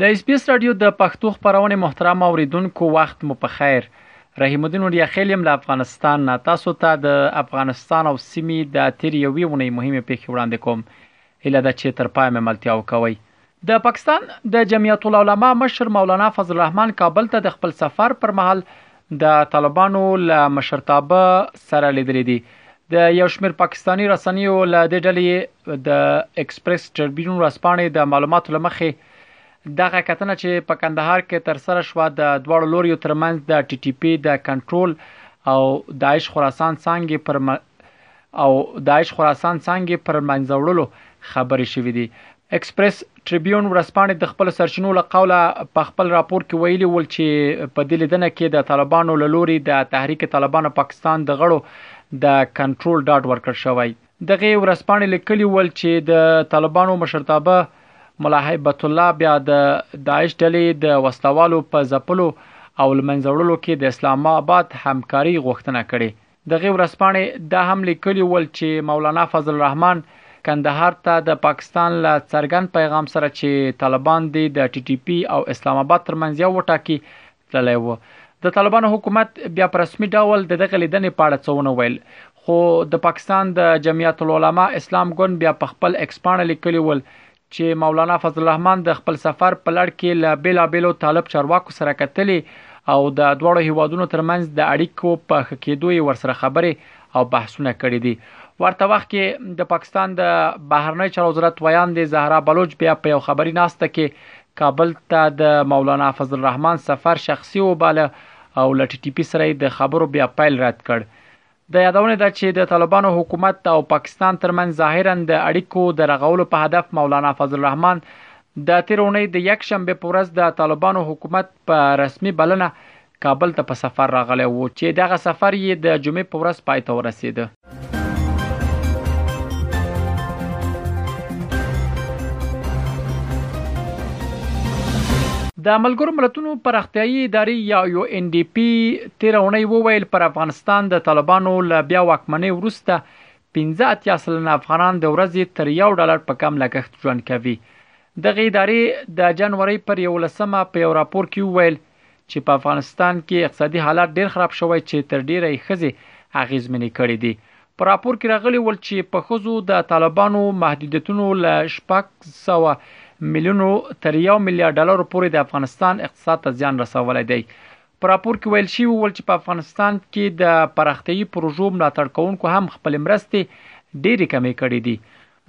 د اس بي اس رادیو د پښتو خبرونه محترم اوریدونکو وخت مو په خیر رحیم الدین وړیا خیل یم له افغانستان نه تاسو ته د افغانستان او سیمې د تیر یوې ونې مهمه پیښه وړاندې کوم اله دا چې تر پای مې ملتیا وکوي د پاکستان د جمعیت العلماء مشر مولانا فضل الرحمن کابل ته د خپل سفر پر مهال د طالبانو له مشرتابه سره لیدلې دي د یو شمېر پاکستاني رسنیو له دې ډلې د ایکسپریس ټربیون ورځپاڼې د معلوماتو لمخې دغه کتنه چې په کندهار کې تر سره شو د دواړو لوریو ترمنځ د ټي ټي پی د کنټرول او داعش خراسان څنګه پر او داعش خراسان څانګې پر له منځه وړلو خبرې شوې دي. اکسپرېس ټریبیون ورځپاڼې د خپلو سرچینو له قوله په خپل راپور کې ویلي ول چې په دې لیدنه کې د طالبانو له لوري د تحریک طالبان پاکستان د غړو د کنټرول ډاډ ورکړ شوی. دغې ورځپاڼې لیکلي ول چې د طالبانو مشرتابه ملا هیبت الله بیا د داعش ډلې د وسلهوالو په ځپلو او له منځه وړلو کې د اسلام اباد همکاري غوښتنه کړې. دغې ورځپاڼې دا هم لیکلي ول چې مولانا فضل الرحمن کندهار ته د پاکستان له څرګند پیغام سره چې طالبان دې د ټي ټي پي او اسلام آباد ترمنځ یو وټاکي تللی و. د طالبانو حکومت بیا په رسمي ډول د دغه لیدنې په اړه څه ونه ویل، خو د پاکستان د جمعیت العلما اسلام ګوند بیا په خپل ایکس پاڼه لیکلي ول چې مولانا فضل الرحمن د خپل سفر په لړ کې له بیلابیلو طالب چارواکو سره کتلې او د دواړو هیوادونو ترمنځ د اړیکو په خکېدو یې ورسره خبرې او بحثونه کړي دي ورته وخت کې د پاکستان د بهرنی چارو وزارت ویاندې زهرا بلوچ بیا په یو خبري ناسته کې کابل ته د مولانا فضل الرحمن سفر شخصي وباله او له ټي ټي پي سره د خبرو بیا پیل رد کړ د یادونې ده چې د طالبانو حکومت او پاکستان ترمنځ ظاهرا د اړیکو د رغولو په هدف مولانا فضل الرحمن د تیر اونۍ د یک شنبه په ورځ د طالبانو حکومت په رسمي بلنه کابل ته په سفر راغلی و چې دغه سفر یې د جمعې په ورځ پای ته ورسېده. د ملګرو ملتونو پراختیايي ادارې یا یو این ډي پي، تېره اونۍ وویل، پر افغانستان د طالبانو له بیا واکمنۍ وروسته پنځه اتیا سلنه افغانان د ورځې تر یو ډالر په کم لګښت ژوند کوي. دغې ادارې د جنورۍ پر یوولسمه په یو راپور کې وویل، چې په افغانستان کې اقتصادي حالات ډېر خراب شوی چې تر ډېره یې ښځې اغېزمنې کړې دي. په راپور کې راغلي ول، چې په ښځو د طالبانو محدودیتونو له شپږ سوه میلیونو تر یو میلیارد ډالرو پورې د افغانستان اقتصاد ته زیان رسولی دی. په راپور کې ویل شوي ول چې په افغانستان کې د پراختیايي پروژو ملاتړ کوونکو هم خپل مرستې ډېرې کمې کړې دي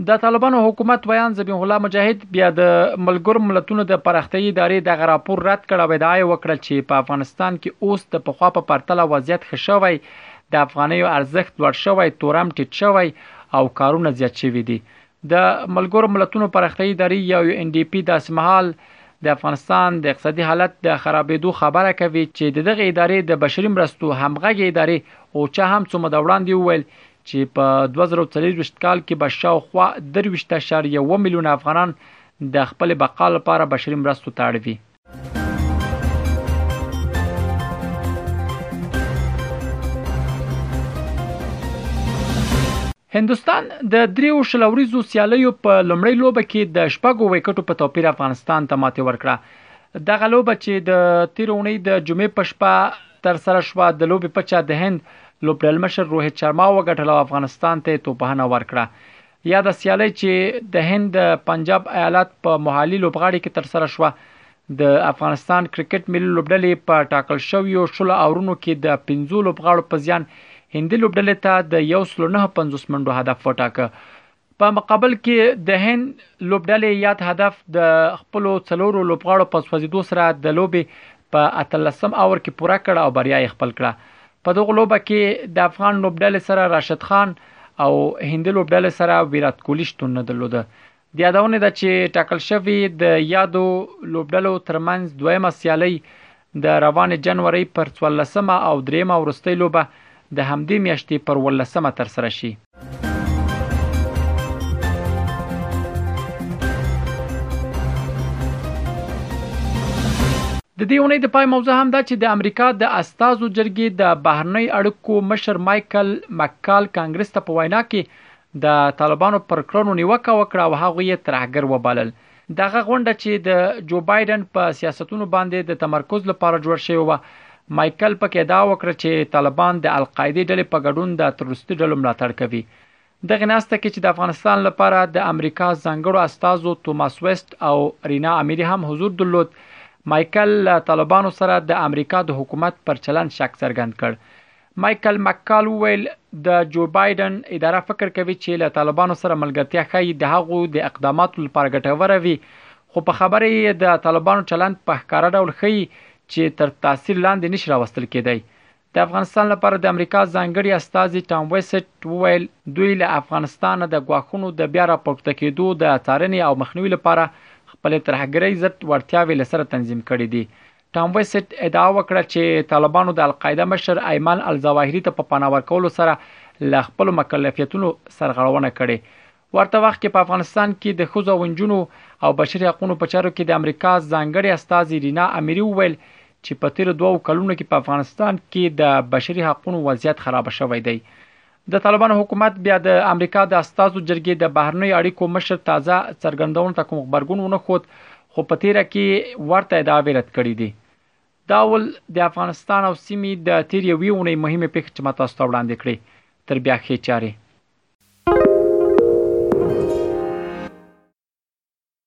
د طالبانو حکومت ویان ذبیح الله مجاهد بیا د ملګرو ملتونو د پراختیايي ادارې د غراپور رد کړ او ادعا وکړه چې په افغانستان کې اوس د پخوا په پرتله وضعیت ښه شوی د افغانیو ارزښت لوړ شوی تورم ټیټ شوی او کارونه زیات شوي دي د ملګرو ملتونو پراختیايي ادارې یا یو ان ډي پي داسې مهال د افغانستان د اقتصادي حالت د خرابېدو خبره کوي چې د دغه ادارې د بشري مرستو همغږي ادارې او چا هم څو مده وړاندې وویل چې په 2024 کال کې به شاوخوا 23.1 میلیون افغانان د خپل بقا لپاره بشري مرستو ته اړ وي. هندستان د دریو شلوريزو سیالیو په لومړۍ لوبه کې د شپږو وکټو په توپیر افغانستان ته ماته ورکړه د غلوبه چې د تیرونی د جمعې په شپه تر سره شو د لوبې په چا د هند لوبډلمشر روهیت شرما وګټل او افغانستان ته توپهنه ورکړه یاده سیالۍ چې د هند د پنجاب ایالت په محلي لوبغاړي کې تر سره شوه د افغانستان کرکټ ملي لوبډلې په ټاکل شویو شلو اورونو کې د 15 لوبغاړو په زیان هندي لوبډلې ته د 1.950 منډو هدف وټاکه په مقابل کې د هند لوبډلې یاد هدف د خپل څلورو لوبغاړو په سوځیدو سره د لوبي په اتلسم اور کې پوره کړ او بریا یې خپل کړه په دغه لوبه کې د افغان لوبډلې سره راشد خان او هندي لوبډلې سره ویرات کولی شتون نه درلود د یادونه ده چې ټاکل شوی د یادو لوبډلو ترمنځ دویمه سیالي د روان جنوري پر 14مه او دریمه ورستۍ لوبه د همدې میاشتې پر 18مه تر سره شي د دې اونۍ د پای موضوع هم دا چې د امریکا د استازو جرګې د بهرنۍ اړیکو مشر مايکل مکال کانګرس ته په وینا کې د طالبانو پر کړنو نیوکه وکړه او هغه یې ترهګر وبلل دغه غونډه چې د جو بایډن په سیاستونو باندې د تمرکز لپاره جوړ شوی و مایکل پکې دا وکړه چې طالبان د القاعده ډلې په ګډون د تروریستي ډلو ملاتړ کوي دغه ناسته کې چې د افغانستان لپاره د امریکا ځنګړو استادو توماس ویست او رینا امیری هم حضور درلود مایکل طالبانو سره د امریکا د حکومت پر چلند شک څرګند کړ مایکل مککال وویل، د جو بایډن اداره فکر کوي چې له طالبانو سره ملګرتیا ښايي د هغو د اقداماتو لپاره ګټوره وي، خو په خبره یې د طالبانو چلند په ښکاره ډول ښيي چې تر تاثیر لاندې نشي راوستل کېدای. د افغانستان لپاره د امریکا ځانګړي استازي ټام ویسټ وویل، دوی له افغانستانه د ګواښونو د بیا راپورته کېدو د څارنې او مخنیوي لپاره خپلې ترهګرۍ ضد وړتیاوې له سره تنظیم کړې دي. ټام ویسټ ادعا وکړه چې طالبانو د القاعده مشر ایمن الظواهري ته په پناه ورکولو سره له خپلو مکلفیتونو سرغړونه کړې. ورته وخت کې په افغانستان کې د ښځو او نجونو او بشري حقونو په چارو کې د امریکا ځانګړې استازې رینا امیري وویل چې په تېرو دوو کلونو کې په افغانستان کې د بشري حقونو وضعیت خراب شوی دی. د طالبانو حکومت بیا د امریکا د استازو جرګې د بهرنیو اړیکو مشر تازه څرګندونو ته کوم خبرګون ونه خود خو په تیره کې ورته دا ویرت کړی دی دا ول د افغانستان او سیمې د تیر یوې اونۍ مهمه پیښه چې ماته ستو وړاندې کړې تر بیا خې چاره